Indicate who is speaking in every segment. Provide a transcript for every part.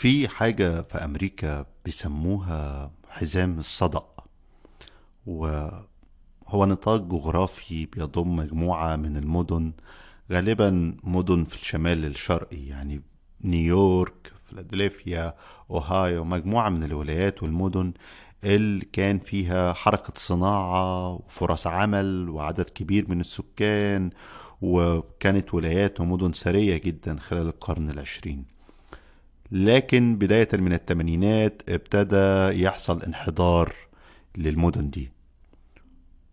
Speaker 1: في حاجة في أمريكا بيسموها حزام الصدأ. وهو نطاق جغرافي بيضم مجموعة من المدن غالبا مدن في الشمال الشرقي يعني نيويورك فيلادلفيا أوهايو مجموعة من الولايات والمدن اللي كان فيها حركة صناعة وفرص عمل وعدد كبير من السكان وكانت ولايات ومدن ثرية جدا خلال القرن العشرين. لكن بداية من الثمانينات ابتدى يحصل انحدار للمدن دي.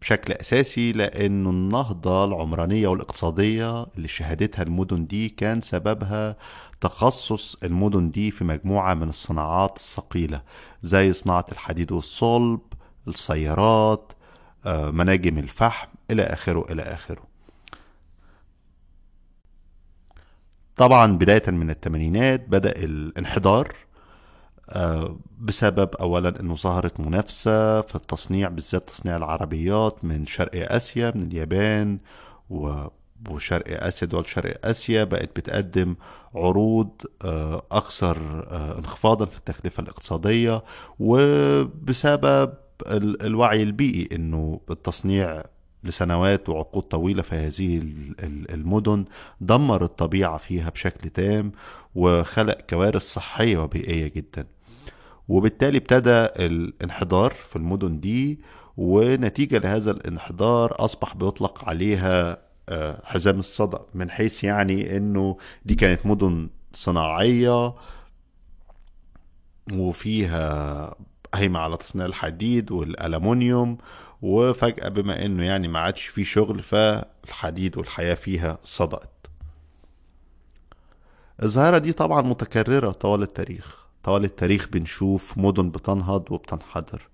Speaker 1: بشكل أساسي لأنه النهضة العمرانية والاقتصادية اللي شهدتها المدن دي كان سببها تخصص المدن دي في مجموعة من الصناعات الثقيلة زي صناعة الحديد والصلب السيارات آه، مناجم الفحم إلى آخره إلى آخره. طبعا بداية من الثمانينات بدأ الانحدار آه، بسبب اولا إنه ظهرت منافسة في التصنيع بالذات تصنيع العربيات من شرق آسيا من اليابان وشرق آسيا دول شرق آسيا بقت بتقدم عروض آه، أكثر آه، انخفاضا في التكلفة الاقتصادية وبسبب الوعي البيئي إنه التصنيع لسنوات وعقود طويلة في هذه المدن دمر الطبيعة فيها بشكل تام وخلق كوارث صحية وبيئية جدا. وبالتالي ابتدى الانحدار في المدن دي ونتيجة لهذا الانحدار أصبح بيطلق عليها آه، حزام الصدى من حيث يعني إنه دي كانت مدن صناعية وفيها قايمة على تصنيع الحديد والألمونيوم وفجأة بما إنه يعني ما عادش فيه شغل فالحديد والحياة فيها صدأت. الظاهرة دي طبعا متكررة طوال التاريخ. طوال التاريخ بنشوف مدن بتنهض وبتنحدر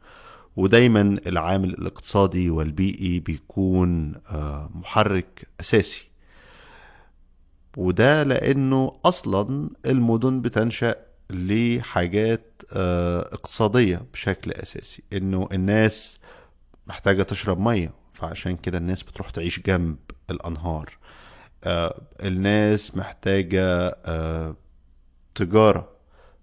Speaker 1: ودايما العامل الاقتصادي والبيئي بيكون آه، محرك أساسي. وده لأنه أصلا المدن بتنشأ لحاجات آه، اقتصادية بشكل أساسي إنه الناس محتاجة تشرب مية فعشان كده الناس بتروح تعيش جنب الأنهار. آه، الناس محتاجة تجارة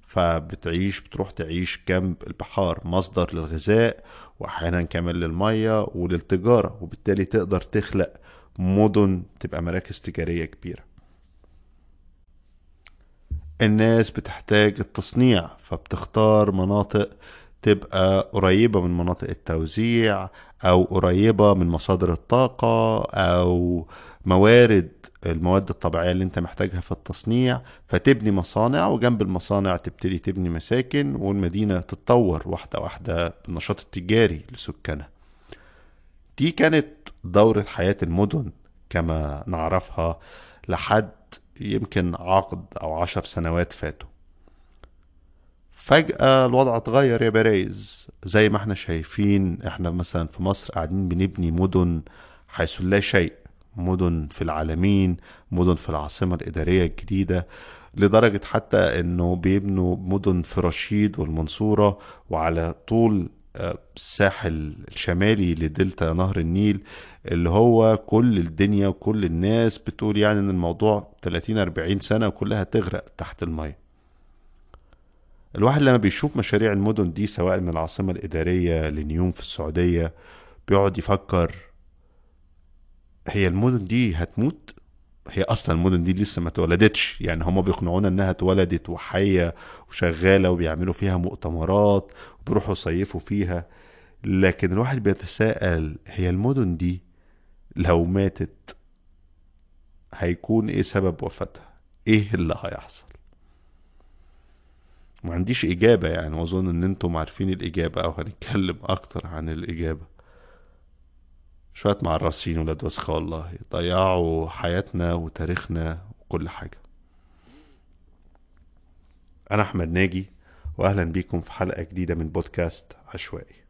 Speaker 1: فبتعيش بتروح تعيش جنب البحار مصدر للغذاء وأحيانا كمان للمية وللتجارة وبالتالي تقدر تخلق مدن تبقى مراكز تجارية كبيرة. الناس بتحتاج التصنيع فبتختار مناطق تبقى قريبة من مناطق التوزيع أو قريبة من مصادر الطاقة أو موارد المواد الطبيعية اللي أنت محتاجها في التصنيع فتبني مصانع وجنب المصانع تبتدي تبني مساكن والمدينة تتطور واحدة واحدة بالنشاط التجاري لسكانها. دي كانت دورة حياة المدن كما نعرفها لحد يمكن عقد أو عشر سنوات فاتوا. فجأة الوضع اتغير يا برايز زي ما إحنا شايفين إحنا مثلا في مصر قاعدين بنبني مدن حيث لا شيء. مدن في العالمين مدن في العاصمة الإدارية الجديدة لدرجة حتى إنه بيبنوا مدن في رشيد والمنصورة وعلى طول آه، الساحل الشمالي لدلتا نهر النيل اللي هو كل الدنيا وكل الناس بتقول يعني إن الموضوع 30 40 سنة وكلها تغرق تحت المية. الواحد لما بيشوف مشاريع المدن دي سواء من العاصمة الإدارية لنيوم في السعودية بيقعد يفكر هي المدن دي هتموت؟ هي أصلا المدن دي لسه ما اتولدتش. يعني هما بيقنعونا إنها اتولدت وحية وشغالة وبيعملوا فيها مؤتمرات وبيروحوا يصيفوا فيها. لكن الواحد بيتساءل هي المدن دي لو ماتت هيكون إيه سبب وفاتها؟ إيه اللي هيحصل؟ ما عنديش إجابة يعني وأظن إن أنتم عارفين الإجابة أو هنتكلم أكتر عن الإجابة. شوية معرسين ولاد وسخة والله. ضيعوا حياتنا وتاريخنا وكل حاجة. أنا أحمد ناجي وأهلا بيكم في حلقة جديدة من بودكاست عشوائي.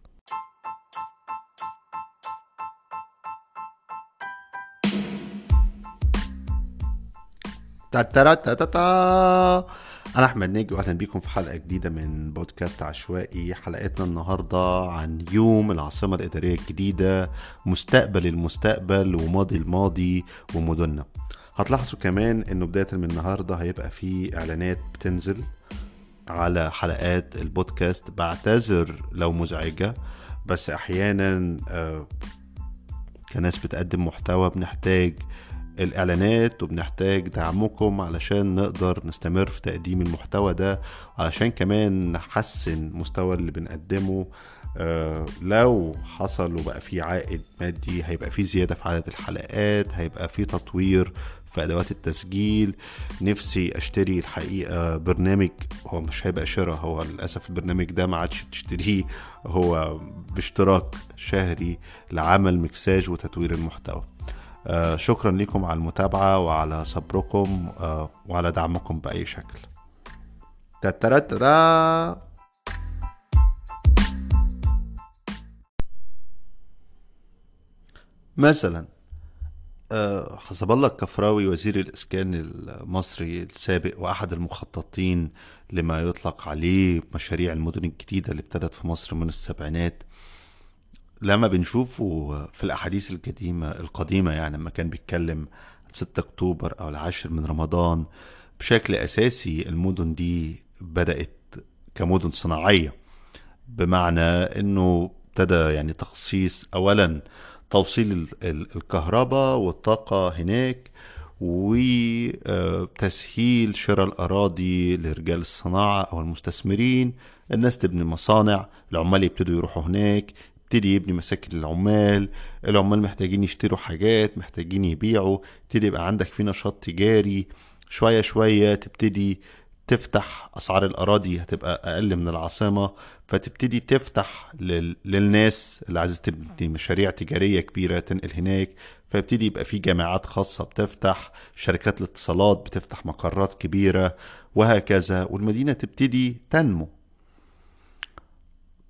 Speaker 1: تا تا تا تا تا أنا أحمد ناجي واهلا بيكم في حلقة جديدة من بودكاست عشوائي. حلقتنا النهارده عن يوم العاصمة الإدارية الجديدة مستقبل المستقبل وماضي الماضي ومدننا. هتلاحظوا كمان إنه بداية من النهارده هيبقى في إعلانات بتنزل على حلقات البودكاست. بعتذر لو مزعجة بس أحيانا آه، كناس بتقدم محتوى بنحتاج الإعلانات وبنحتاج دعمكم علشان نقدر نستمر في تقديم المحتوى ده علشان كمان نحسن مستوى اللي بنقدمه. آه لو حصل وبقى في عائد مادي هيبقى في زيادة في عدد الحلقات هيبقى في تطوير في أدوات التسجيل. نفسي أشتري الحقيقة برنامج هو مش هيبقى شراء هو للأسف البرنامج ده ما عادش تشتريه هو باشتراك شهري لعمل مكساج وتطوير المحتوى. شكرا لكم على المتابعة وعلى صبركم آه وعلى دعمكم بأي شكل. تترترا. مثلا آه، حسب الله الكفراوي وزير الإسكان المصري السابق وأحد المخططين لما يطلق عليه مشاريع المدن الجديدة اللي ابتدت في مصر من السبعينات لما بنشوفه في الأحاديث القديمة القديمة يعني لما كان بيتكلم 6 أكتوبر أو العاشر من رمضان بشكل أساسي المدن دي بدأت كمدن صناعية بمعنى أنه ابتدى يعني تخصيص أولا توصيل الكهرباء والطاقة هناك وتسهيل شراء الأراضي لرجال الصناعة أو المستثمرين الناس تبني مصانع العمال يبتدوا يروحوا هناك يبتدي يبني مساكن للعمال العمال محتاجين يشتروا حاجات محتاجين يبيعوا يبتدي يبقى عندك في نشاط تجاري شوية شوية تبتدي تفتح أسعار الأراضي هتبقى أقل من العاصمة فتبتدي تفتح لل... للناس اللي عايزة تبني مشاريع تجارية كبيرة تنقل هناك فيبتدي يبقى في جامعات خاصة بتفتح شركات الاتصالات بتفتح مقرات كبيرة وهكذا والمدينة تبتدي تنمو.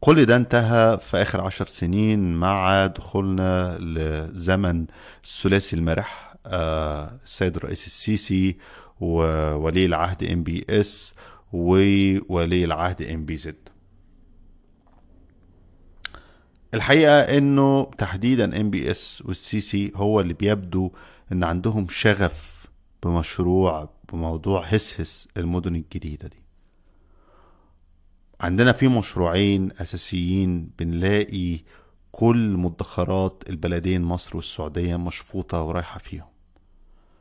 Speaker 1: كل ده انتهى في آخر عشر سنين مع دخولنا لزمن الثلاثي المرح آه، السيد الرئيس السيسي وولي العهد MBS وولي العهد MBZ الحقيقة إنه تحديدا MBS والسي سي هو اللي بيبدو إن عندهم شغف بمشروع بموضوع هسهس المدن الجديدة دي. عندنا في مشروعين أساسيين بنلاقي كل مدخرات البلدين مصر والسعودية مشفوطة ورايحة فيهم.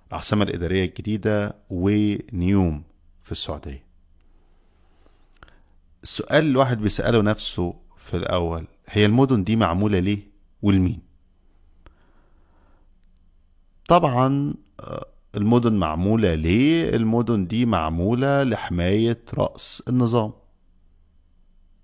Speaker 1: العاصمة الإدارية الجديدة ونيوم في السعودية. السؤال الواحد بيسأله نفسه في الأول هي المدن دي معمولة ليه والمين طبعا آه، المدن معمولة ليه؟ المدن دي معمولة لحماية رأس النظام.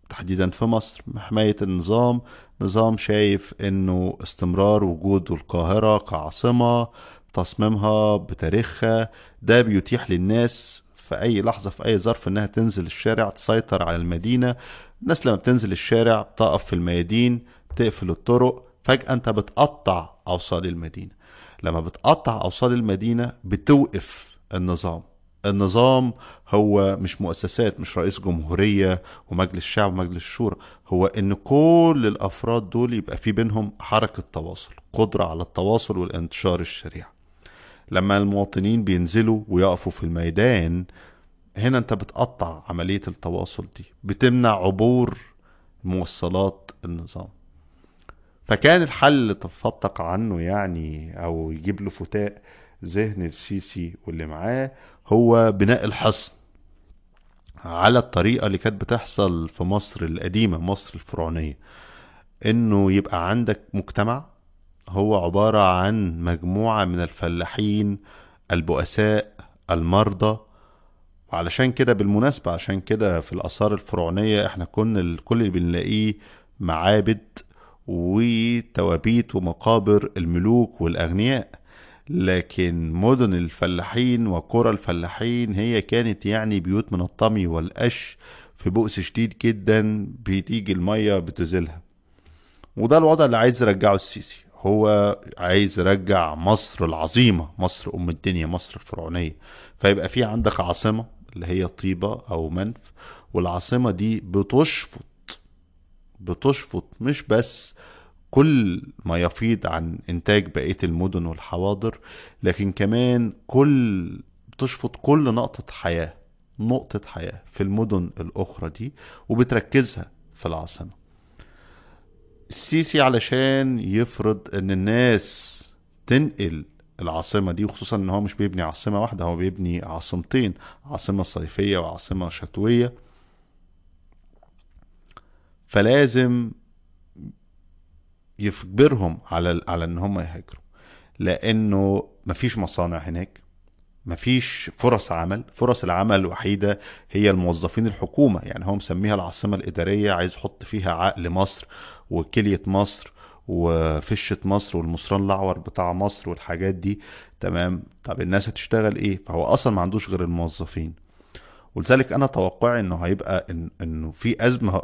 Speaker 1: تحديدا في مصر. حماية النظام نظام شايف إنه استمرار وجود القاهرة كعاصمة تصميمها بتاريخها ده بيتيح للناس في أي لحظة في أي ظرف إنها تنزل الشارع تسيطر على المدينة. الناس لما بتنزل الشارع بتقف في الميادين بتقفل الطرق فجأة أنت بتقطع أوصال المدينة. لما بتقطع أوصال المدينة بتوقف النظام. النظام هو مش مؤسسات مش رئيس جمهورية ومجلس الشعب ومجلس الشورى. هو إن كل الأفراد دول يبقى في بينهم حركة تواصل قدرة على التواصل والانتشار الشريع. لما المواطنين بينزلوا ويقفوا في الميدان هنا أنت بتقطع عملية التواصل دي بتمنع عبور موصلات النظام. فكان الحل اللي تفتق عنه يعني أو يجيب له فتاء ذهن السيسي واللي معاه هو بناء الحصن على الطريقة اللي كانت بتحصل في مصر القديمة مصر الفرعونية. إنه يبقى عندك مجتمع هو عبارة عن مجموعة من الفلاحين البؤساء المرضى. وعلشان كده بالمناسبة عشان كده في الآثار الفرعونية إحنا كنا كل اللي بنلاقيه معابد وتوابيت ومقابر الملوك والأغنياء. لكن مدن الفلاحين وقرى الفلاحين هي كانت يعني بيوت من الطمي والقش في بؤس شديد جدا بتيجي المية بتزيلها. وده الوضع اللي عايز يرجعه السيسي. هو عايز يرجع مصر العظيمة مصر أم الدنيا مصر الفرعونية. فيبقى في عندك عاصمة اللي هي طيبة أو منف والعاصمة دي بتشفط بتشفط مش بس كل ما يفيض عن إنتاج بقية المدن والحواضر لكن كمان كل بتشفط كل نقطة حياة نقطة حياة في المدن الأخرى دي وبتركزها في العاصمة. السيسي علشان يفرض إن الناس تنقل العاصمة دي وخصوصا إن هو مش بيبني عاصمة واحدة هو بيبني عاصمتين عاصمة صيفية وعاصمة شتوية. فلازم يجبرهم على على إن هم يهاجروا. لأنه مفيش مصانع هناك مفيش فرص عمل. فرص العمل الوحيدة هي الموظفين الحكومة. يعني هو مسميها العاصمة الإدارية عايز يحط فيها عقل مصر وكلية مصر وفشة مصر والمصران الأعور بتاع مصر والحاجات دي. تمام؟ طب الناس هتشتغل إيه؟ فهو أصلا ما عندوش غير الموظفين. ولذلك أنا توقعي إنه هيبقى إن إنه في أزمة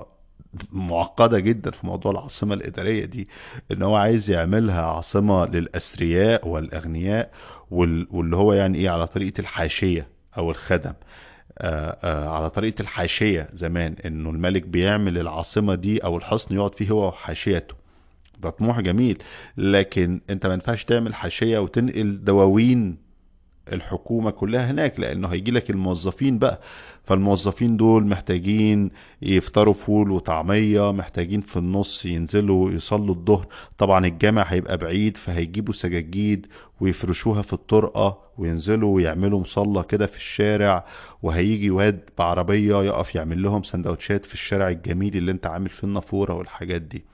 Speaker 1: معقدة جدا في موضوع العاصمة الإدارية دي إن هو عايز يعملها عاصمة للأثرياء والأغنياء واللي هو يعني إيه على طريقة الحاشية أو الخدم. آآ آآ على طريقة الحاشية زمان إنه الملك بيعمل العاصمة دي أو الحصن يقعد فيه هو وحاشيته. ده طموح جميل. لكن أنت ما ينفعش تعمل حاشية وتنقل دواوين الحكومة كلها هناك لأنه هيجي لك الموظفين بقى. فالموظفين دول محتاجين يفطروا فول وطعمية محتاجين في النص ينزلوا يصلوا الظهر. طبعا الجامع هيبقى بعيد فهيجيبوا سجاجيد ويفرشوها في الطرقة وينزلوا ويعملوا مصلى كده في الشارع. وهيجي واد بعربية يقف يعمل لهم سندوتشات في الشارع الجميل اللي انت عامل فيه النافورة والحاجات دي.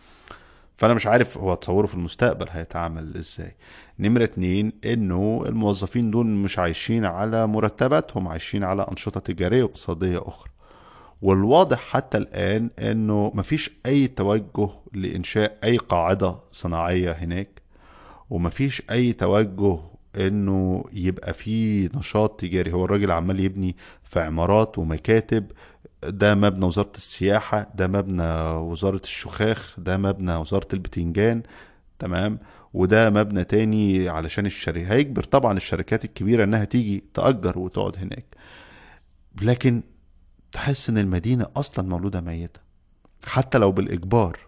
Speaker 1: فأنا مش عارف هو تصوره في المستقبل هيتعامل إزاي. نمرة اتنين إنه الموظفين دول مش عايشين على مرتباتهم عايشين على أنشطة تجارية واقتصادية أخرى. والواضح حتى الآن إنه مفيش أي توجه لإنشاء أي قاعدة صناعية هناك ومفيش أي توجه إنه يبقى في نشاط تجاري. هو الراجل عمال يبني في عمارات ومكاتب ده مبنى وزارة السياحة ده مبنى وزارة الشخاخ ده مبنى وزارة البتنجان تمام؟ وده مبنى تاني علشان الشركة هيجبر طبعا الشركات الكبيرة إنها تيجي تأجر وتقعد هناك. لكن تحس إن المدينة أصلا مولودة ميتة حتى لو بالإجبار.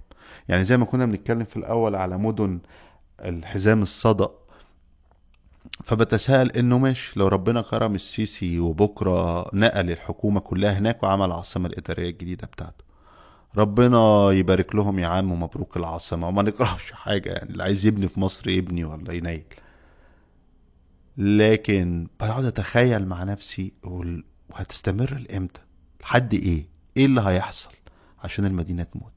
Speaker 1: يعني زي ما كنا بنتكلم في الأول على مدن الحزام الصدأ فبتساءل إنه ماشي لو ربنا كرم السيسي وبكرة نقل الحكومة كلها هناك وعمل العاصمه الإدارية الجديدة بتاعته. ربنا يبارك لهم يا عم ومبروك العاصمة. وما نكرهش حاجة يعني اللي عايز يبني في مصر يبني ولا ينيل. لكن بقعد أتخيل مع نفسي وهتستمر لإمتى؟ لحد إيه؟ إيه اللي هيحصل عشان المدينة تموت؟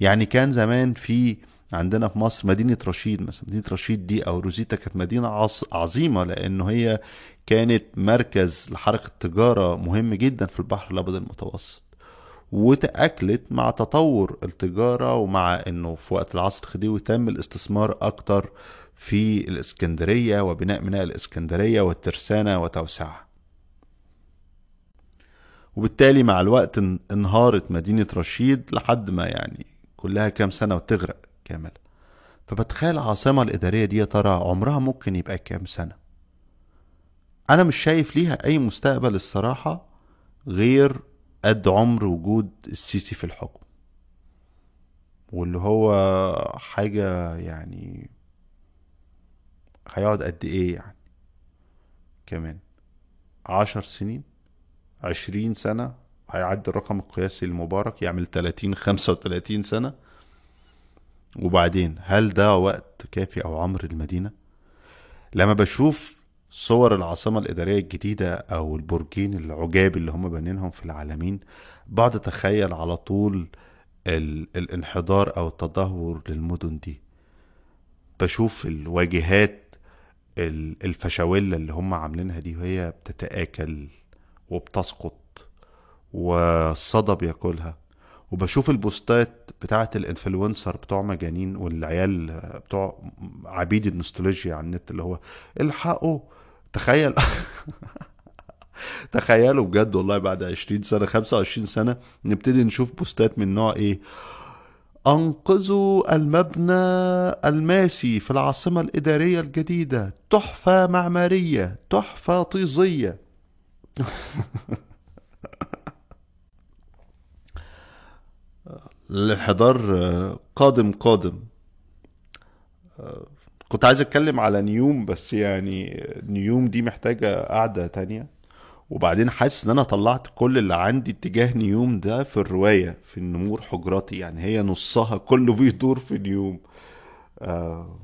Speaker 1: يعني كان زمان في عندنا في مصر مدينة رشيد مثلا. مدينة رشيد دي أو روزيتا كانت مدينة عظيمة لأنه هي كانت مركز لحركة تجارة مهم جدا في البحر الأبيض المتوسط. وتأكلت مع تطور التجارة ومع أنه في وقت العصر الخديوي تم الاستثمار أكتر في الإسكندرية وبناء ميناء الإسكندرية والترسانة وتوسعها. وبالتالي مع الوقت انهارت مدينة رشيد لحد ما يعني كلها كام سنة وتغرق. كامل. فبتخيل العاصمة الإدارية دي يا ترى عمرها ممكن يبقى كام سنة؟ أنا مش شايف ليها أي مستقبل الصراحة غير قد عمر وجود السيسي في الحكم. واللي هو حاجة يعني هيقعد قد إيه يعني؟ كمان عشر سنين عشرين سنة هيعدي الرقم القياسي المبارك يعمل تلاتين خمسة وتلاتين سنة. وبعدين هل ده وقت كافي أو عمر المدينة لما بشوف صور العاصمة الإدارية الجديدة أو البرجين العجاب اللي هم بانينهم في العالمين بقعد أتخيل على طول ال... الانحدار أو التدهور للمدن دي. بشوف الواجهات الفشاولة اللي هم عاملينها دي وهي بتتآكل وبتسقط والصدى بياكلها. وبشوف البوستات بتاعت الانفلونسر بتوع مجانين والعيال بتوع عبيد النوستولوجيا على النت اللي هو الحقوا. تخيل. تخيلوا بجد والله بعد 20 سنة 25 سنة نبتدي نشوف بوستات من نوع إيه؟ أنقذوا المبنى الماسي في العاصمة الإدارية الجديدة. تحفة معمارية تحفة طيزية. الانحدار قادم قادم. كنت عايز أتكلم على نيوم بس يعني نيوم دي محتاجة قعدة تانية. وبعدين حاسس إن أنا طلعت كل اللي عندي اتجاه نيوم ده في الرواية في النمور حجراتي. يعني هي نصها كله بيدور في نيوم. آه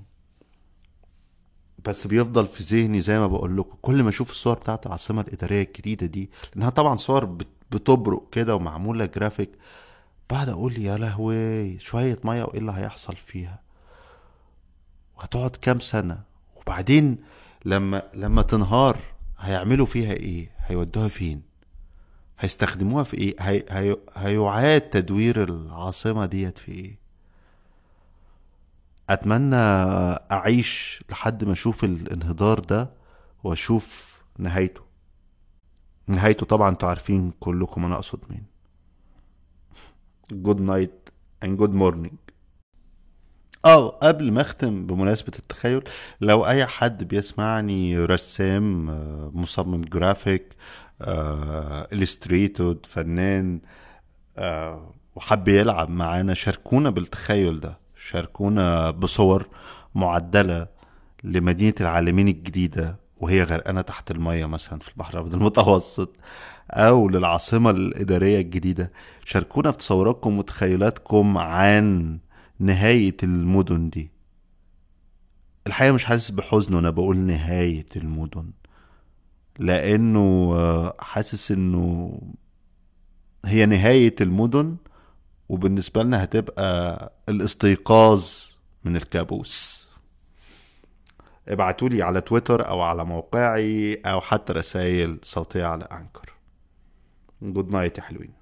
Speaker 1: بس بيفضل في ذهني زي ما بقول لكم كل ما أشوف الصور بتاعت العاصمة الإدارية الجديدة دي لأنها طبعا صور بت- بتبرق كده ومعمولة جرافيك. بعد أقول يا لهوي شوية مية وإيه اللي هيحصل فيها؟ وهتقعد كام سنة؟ وبعدين لما لما تنهار هيعملوا فيها إيه؟ هيودوها فين؟ هيستخدموها في إيه؟ هي هي هيعاد تدوير العاصمة ديت في إيه؟ أتمنى أعيش لحد ما أشوف الانهدار ده وأشوف نهايته. نهايته طبعا أنتوا عارفين كلكم أنا أقصد مين. good night and good morning آه قبل ما أختم بمناسبة التخيل لو أي حد بيسمعني رسام آه، مصمم جرافيك illustrator فنان آه، وحب يلعب معانا شاركونا بالتخيل ده. شاركونا بصور معدلة لمدينة العالمين الجديدة وهي غرقانة تحت المية مثلا في البحر الأبيض المتوسط. أو للعاصمة الإدارية الجديدة. شاركونا في تصوراتكم وتخيلاتكم عن نهاية المدن دي. الحقيقة مش حاسس بحزن وأنا بقول نهاية المدن لأنه آه، حاسس إنه هي نهاية المدن وبالنسبة لنا هتبقى الاستيقاظ من الكابوس. ابعتولي على تويتر أو على موقعي أو حتى رسائل صوتية على Anchor. good night يا حلوين.